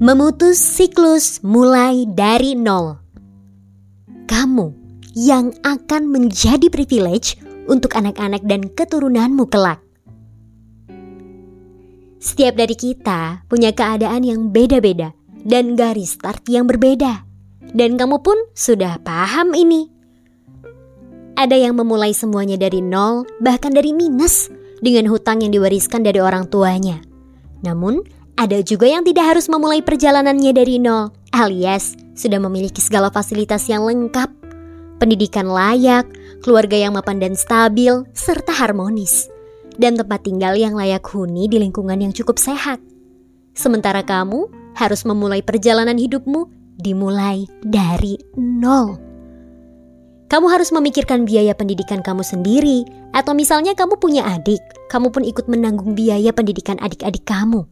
Memutus siklus mulai dari nol. Kamu yang akan menjadi privilege untuk anak-anak dan keturunanmu kelak. Setiap dari kita punya keadaan yang beda-beda dan garis start yang berbeda. Dan kamu pun sudah paham ini. Ada yang memulai semuanya dari nol, bahkan dari minus, dengan hutang yang diwariskan dari orang tuanya. Namun, ada juga yang tidak harus memulai perjalanannya dari nol, alias sudah memiliki segala fasilitas yang lengkap, pendidikan layak, keluarga yang mapan dan stabil, serta harmonis, dan tempat tinggal yang layak huni di lingkungan yang cukup sehat. Sementara kamu harus memulai perjalanan hidupmu dimulai dari nol. Kamu harus memikirkan biaya pendidikan kamu sendiri, atau misalnya kamu punya adik, kamu pun ikut menanggung biaya pendidikan adik-adik kamu.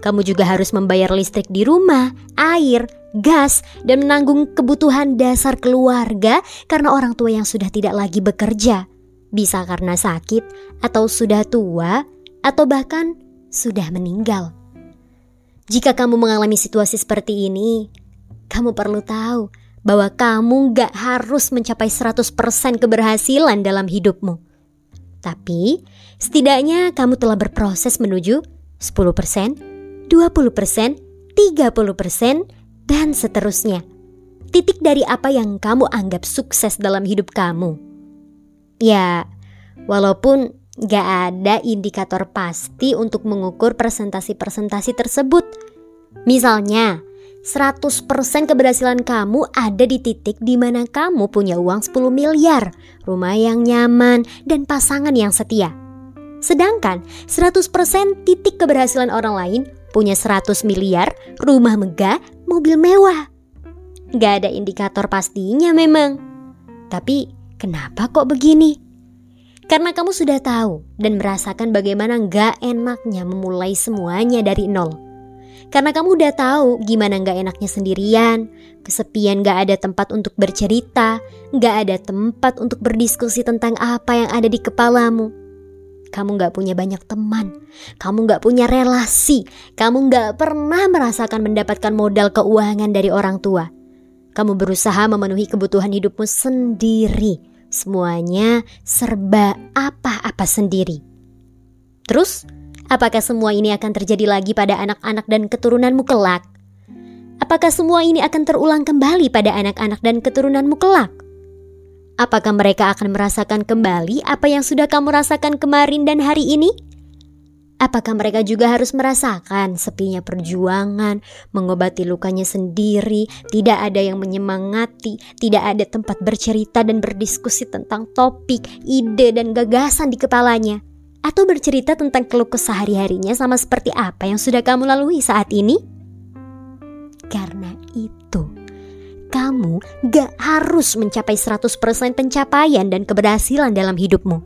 Kamu juga harus membayar listrik di rumah, air, gas, dan menanggung kebutuhan dasar keluarga karena orang tua yang sudah tidak lagi bekerja. Bisa karena sakit, atau sudah tua, atau bahkan sudah meninggal. Jika kamu mengalami situasi seperti ini, kamu perlu tahu bahwa kamu gak harus mencapai 100% keberhasilan dalam hidupmu. Tapi, setidaknya kamu telah berproses menuju 10%, 20%, 30%, dan seterusnya. Titik dari apa yang kamu anggap sukses dalam hidup kamu. Ya, walaupun gak ada indikator pasti untuk mengukur presentasi-presentasi tersebut. Misalnya, 100% keberhasilan kamu ada di titik di mana kamu punya uang 10 miliar, rumah yang nyaman, dan pasangan yang setia. Sedangkan 100% titik keberhasilan orang lain punya 100 miliar, rumah megah, mobil mewah. Gak ada indikator pastinya memang. Tapi kenapa kok begini? Karena kamu sudah tahu dan merasakan bagaimana gak enaknya memulai semuanya dari nol. Karena kamu udah tahu gimana gak enaknya sendirian, kesepian gak ada tempat untuk bercerita, gak ada tempat untuk berdiskusi tentang apa yang ada di kepalamu kamu gak punya banyak teman, kamu gak punya relasi, kamu gak pernah merasakan mendapatkan modal keuangan dari orang tua. Kamu berusaha memenuhi kebutuhan hidupmu sendiri, semuanya serba apa-apa sendiri. Terus, apakah semua ini akan terjadi lagi pada anak-anak dan keturunanmu kelak? Apakah semua ini akan terulang kembali pada anak-anak dan keturunanmu kelak? Apakah mereka akan merasakan kembali apa yang sudah kamu rasakan kemarin dan hari ini? Apakah mereka juga harus merasakan sepinya perjuangan, mengobati lukanya sendiri, tidak ada yang menyemangati, tidak ada tempat bercerita dan berdiskusi tentang topik, ide, dan gagasan di kepalanya? Atau bercerita tentang keluh kesah hari-harinya sama seperti apa yang sudah kamu lalui saat ini? Karena itu, kamu gak harus mencapai 100% pencapaian dan keberhasilan dalam hidupmu.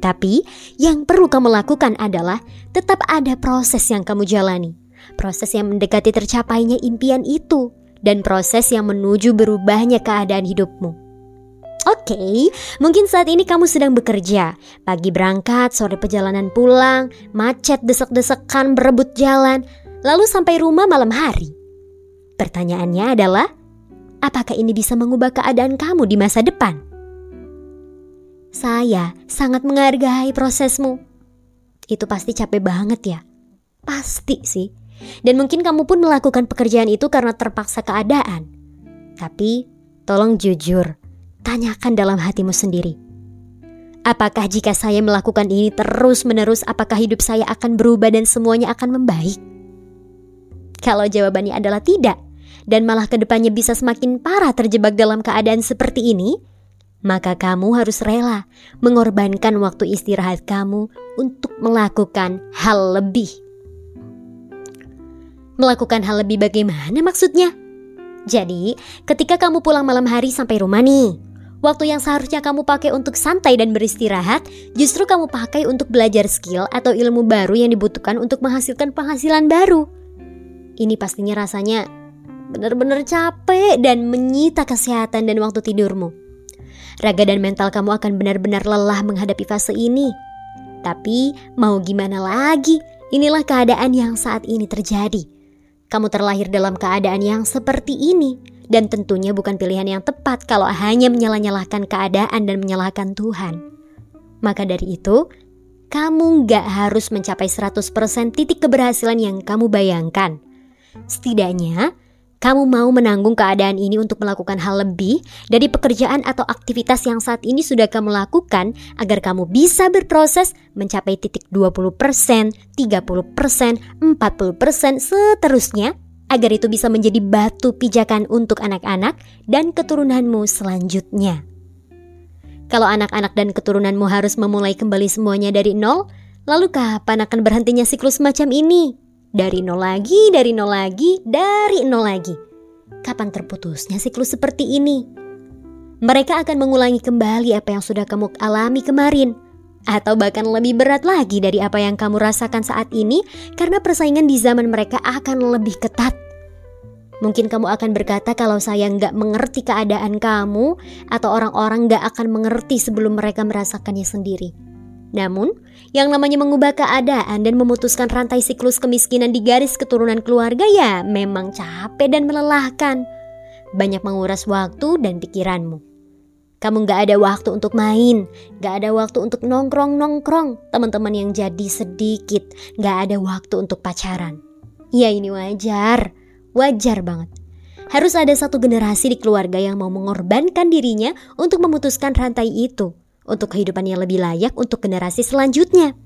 Tapi yang perlu kamu lakukan adalah tetap ada proses yang kamu jalani. Proses yang mendekati tercapainya impian itu dan proses yang menuju berubahnya keadaan hidupmu. Oke, okay, mungkin saat ini kamu sedang bekerja. Pagi berangkat, sore perjalanan pulang, macet desek-desekan berebut jalan, lalu sampai rumah malam hari. Pertanyaannya adalah, apakah ini bisa mengubah keadaan kamu di masa depan? Saya sangat menghargai prosesmu. Itu pasti capek banget ya. Pasti sih. Dan mungkin kamu pun melakukan pekerjaan itu karena terpaksa keadaan. Tapi tolong jujur, tanyakan dalam hatimu sendiri. Apakah jika saya melakukan ini terus-menerus, apakah hidup saya akan berubah dan semuanya akan membaik? Kalau jawabannya adalah tidak, dan malah ke depannya bisa semakin parah terjebak dalam keadaan seperti ini, maka kamu harus rela mengorbankan waktu istirahat kamu untuk melakukan hal lebih. Melakukan hal lebih bagaimana maksudnya? Jadi, ketika kamu pulang malam hari sampai rumah nih, waktu yang seharusnya kamu pakai untuk santai dan beristirahat, justru kamu pakai untuk belajar skill atau ilmu baru yang dibutuhkan untuk menghasilkan penghasilan baru. Ini pastinya rasanya benar-benar capek dan menyita kesehatan dan waktu tidurmu. Raga dan mental kamu akan benar-benar lelah menghadapi fase ini. Tapi mau gimana lagi, inilah keadaan yang saat ini terjadi. Kamu terlahir dalam keadaan yang seperti ini, dan tentunya bukan pilihan yang tepat kalau hanya menyalah-nyalahkan keadaan dan menyalahkan Tuhan. Maka dari itu, kamu gak harus mencapai 100% titik keberhasilan yang kamu bayangkan. Setidaknya, kamu mau menanggung keadaan ini untuk melakukan hal lebih dari pekerjaan atau aktivitas yang saat ini sudah kamu lakukan agar kamu bisa berproses mencapai titik 20%, 30%, 40%, seterusnya agar itu bisa menjadi batu pijakan untuk anak-anak dan keturunanmu selanjutnya. Kalau anak-anak dan keturunanmu harus memulai kembali semuanya dari nol, lalu kapan akan berhentinya siklus macam ini? Dari nol lagi, dari nol lagi, dari nol lagi. Kapan terputusnya siklus seperti ini? Mereka akan mengulangi kembali apa yang sudah kamu alami kemarin. Atau bahkan lebih berat lagi dari apa yang kamu rasakan saat ini karena persaingan di zaman mereka akan lebih ketat. Mungkin kamu akan berkata kalau saya nggak mengerti keadaan kamu atau orang-orang nggak akan mengerti sebelum mereka merasakannya sendiri. Namun, yang namanya mengubah keadaan dan memutuskan rantai siklus kemiskinan di garis keturunan keluarga ya memang capek dan melelahkan. Banyak menguras waktu dan pikiranmu. Kamu gak ada waktu untuk main, gak ada waktu untuk nongkrong-nongkrong, teman-teman yang jadi sedikit, gak ada waktu untuk pacaran. Ya ini wajar, wajar banget. Harus ada satu generasi di keluarga yang mau mengorbankan dirinya untuk memutuskan rantai itu untuk kehidupan yang lebih layak untuk generasi selanjutnya.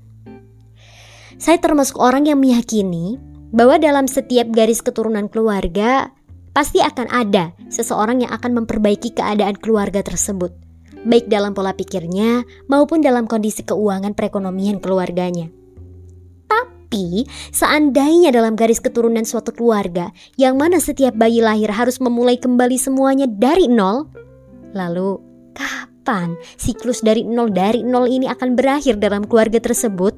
Saya termasuk orang yang meyakini bahwa dalam setiap garis keturunan keluarga pasti akan ada seseorang yang akan memperbaiki keadaan keluarga tersebut, baik dalam pola pikirnya maupun dalam kondisi keuangan perekonomian keluarganya. Tapi, seandainya dalam garis keturunan suatu keluarga yang mana setiap bayi lahir harus memulai kembali semuanya dari nol, lalu kapan? Kapan siklus dari nol dari nol ini akan berakhir dalam keluarga tersebut?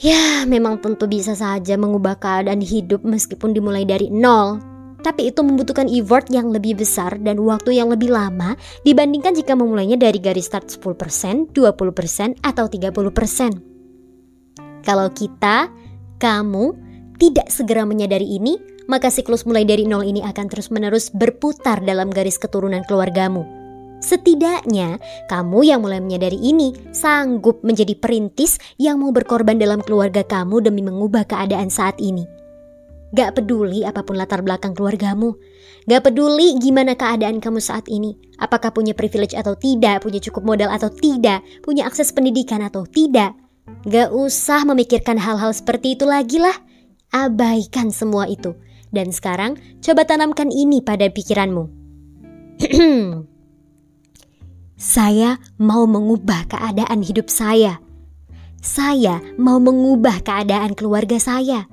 Ya, memang tentu bisa saja mengubah keadaan hidup meskipun dimulai dari nol. Tapi itu membutuhkan effort yang lebih besar dan waktu yang lebih lama dibandingkan jika memulainya dari garis start 10%, 20%, atau 30%. Kalau kita, kamu, tidak segera menyadari ini, maka siklus mulai dari nol ini akan terus-menerus berputar dalam garis keturunan keluargamu. Setidaknya, kamu yang mulai menyadari ini sanggup menjadi perintis yang mau berkorban dalam keluarga kamu demi mengubah keadaan saat ini. Gak peduli apa pun latar belakang keluargamu. Gak peduli gimana keadaan kamu saat ini. Apakah punya privilege atau tidak, punya cukup modal atau tidak, punya akses pendidikan atau tidak. Gak usah memikirkan hal-hal seperti itu lagi lah. Abaikan semua itu. Dan sekarang coba tanamkan ini pada pikiranmu. saya mau mengubah keadaan hidup saya. Saya mau mengubah keadaan keluarga saya.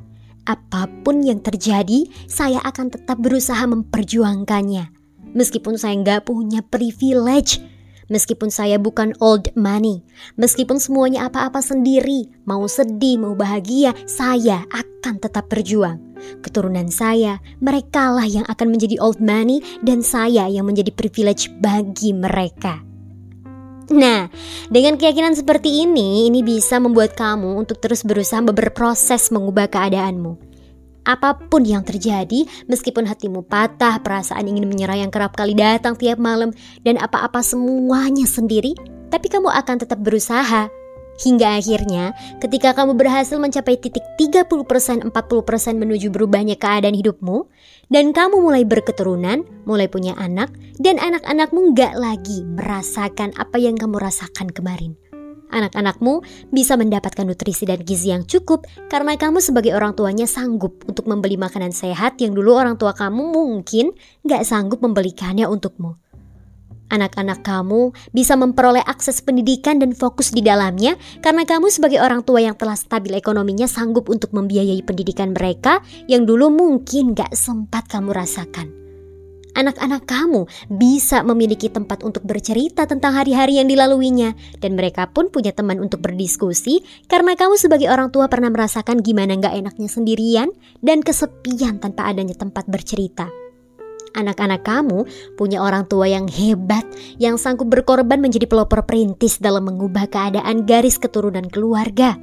Apa pun yang terjadi, saya akan tetap berusaha memperjuangkannya. Meskipun saya nggak punya privilege, Meskipun saya bukan old money, meskipun semuanya apa-apa sendiri, mau sedih, mau bahagia, saya akan tetap berjuang. Keturunan saya, merekalah yang akan menjadi old money dan saya yang menjadi privilege bagi mereka. Nah, dengan keyakinan seperti ini, ini bisa membuat kamu untuk terus berusaha berproses mengubah keadaanmu. Apa pun yang terjadi, meskipun hatimu patah, perasaan ingin menyerah yang kerap kali datang tiap malam, dan apa-apa semuanya sendiri, tapi kamu akan tetap berusaha. Hingga akhirnya, ketika kamu berhasil mencapai titik 30%-40% menuju berubahnya keadaan hidupmu, dan kamu mulai berketurunan, mulai punya anak, dan anak-anakmu gak lagi merasakan apa yang kamu rasakan kemarin anak-anakmu bisa mendapatkan nutrisi dan gizi yang cukup karena kamu sebagai orang tuanya sanggup untuk membeli makanan sehat yang dulu orang tua kamu mungkin gak sanggup membelikannya untukmu. Anak-anak kamu bisa memperoleh akses pendidikan dan fokus di dalamnya karena kamu sebagai orang tua yang telah stabil ekonominya sanggup untuk membiayai pendidikan mereka yang dulu mungkin gak sempat kamu rasakan anak-anak kamu bisa memiliki tempat untuk bercerita tentang hari-hari yang dilaluinya, dan mereka pun punya teman untuk berdiskusi karena kamu sebagai orang tua pernah merasakan gimana nggak enaknya sendirian dan kesepian tanpa adanya tempat bercerita. Anak-anak kamu punya orang tua yang hebat, yang sanggup berkorban menjadi pelopor perintis dalam mengubah keadaan garis keturunan keluarga.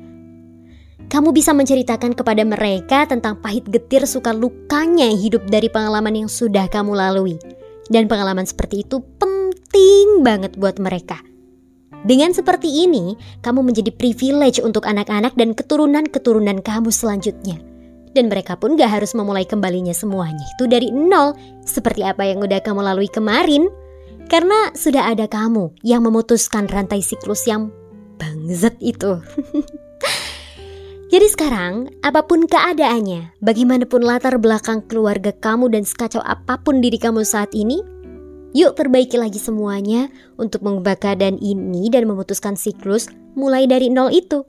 Kamu bisa menceritakan kepada mereka tentang pahit getir suka lukanya hidup dari pengalaman yang sudah kamu lalui. Dan pengalaman seperti itu penting banget buat mereka. Dengan seperti ini, kamu menjadi privilege untuk anak-anak dan keturunan-keturunan kamu selanjutnya. Dan mereka pun gak harus memulai kembalinya semuanya itu dari nol, seperti apa yang udah kamu lalui kemarin. Karena sudah ada kamu yang memutuskan rantai siklus yang bangzet itu. Jadi sekarang, apa pun keadaannya, bagaimanapun latar belakang keluarga kamu dan sekacau apa pun diri kamu saat ini, yuk perbaiki lagi semuanya untuk mengubah keadaan ini dan memutuskan siklus mulai dari nol itu.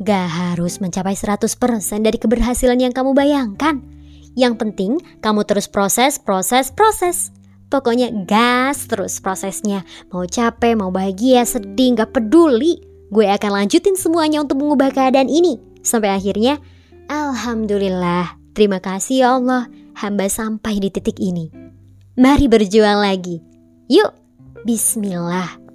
Gak harus mencapai 100% dari keberhasilan yang kamu bayangkan. Yang penting, kamu terus proses, proses, proses. Pokoknya gas terus prosesnya. Mau capek, mau bahagia, sedih, gak peduli. Gue akan lanjutin semuanya untuk mengubah keadaan ini. Sampai akhirnya, Alhamdulillah, terima kasih ya Allah, hamba sampai di titik ini. Mari berjuang lagi. Yuk, Bismillah.